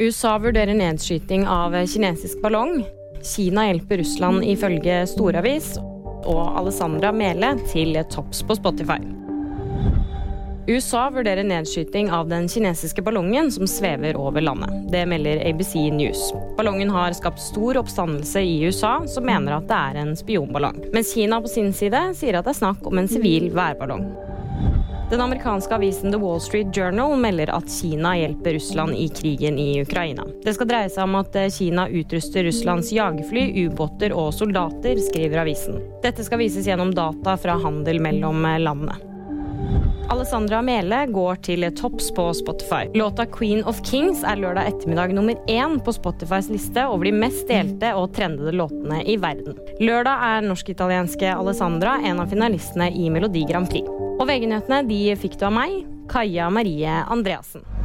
USA vurderer nedskyting av kinesisk ballong. Kina hjelper Russland ifølge Storavis. Og Alessandra Mele til topps på Spotify. USA vurderer nedskyting av den kinesiske ballongen som svever over landet. Det melder ABC News. Ballongen har skapt stor oppstandelse i USA, som mener at det er en spionballong. Mens Kina på sin side sier at det er snakk om en sivil værballong. Den amerikanske avisen The Wall Street Journal melder at Kina hjelper Russland i krigen i Ukraina. Det skal dreie seg om at Kina utruster Russlands jagerfly, ubåter og soldater, skriver avisen. Dette skal vises gjennom data fra handel mellom landene. Alessandra Mele går til topps på Spotify. Låta 'Queen of Kings' er lørdag ettermiddag nummer én på Spotifys liste over de mest delte og trendede låtene i verden. Lørdag er norsk-italienske Alessandra en av finalistene i Melodi Grand Prix. Og VG-nyhetene de fikk du av meg, Kaja Marie Andreassen.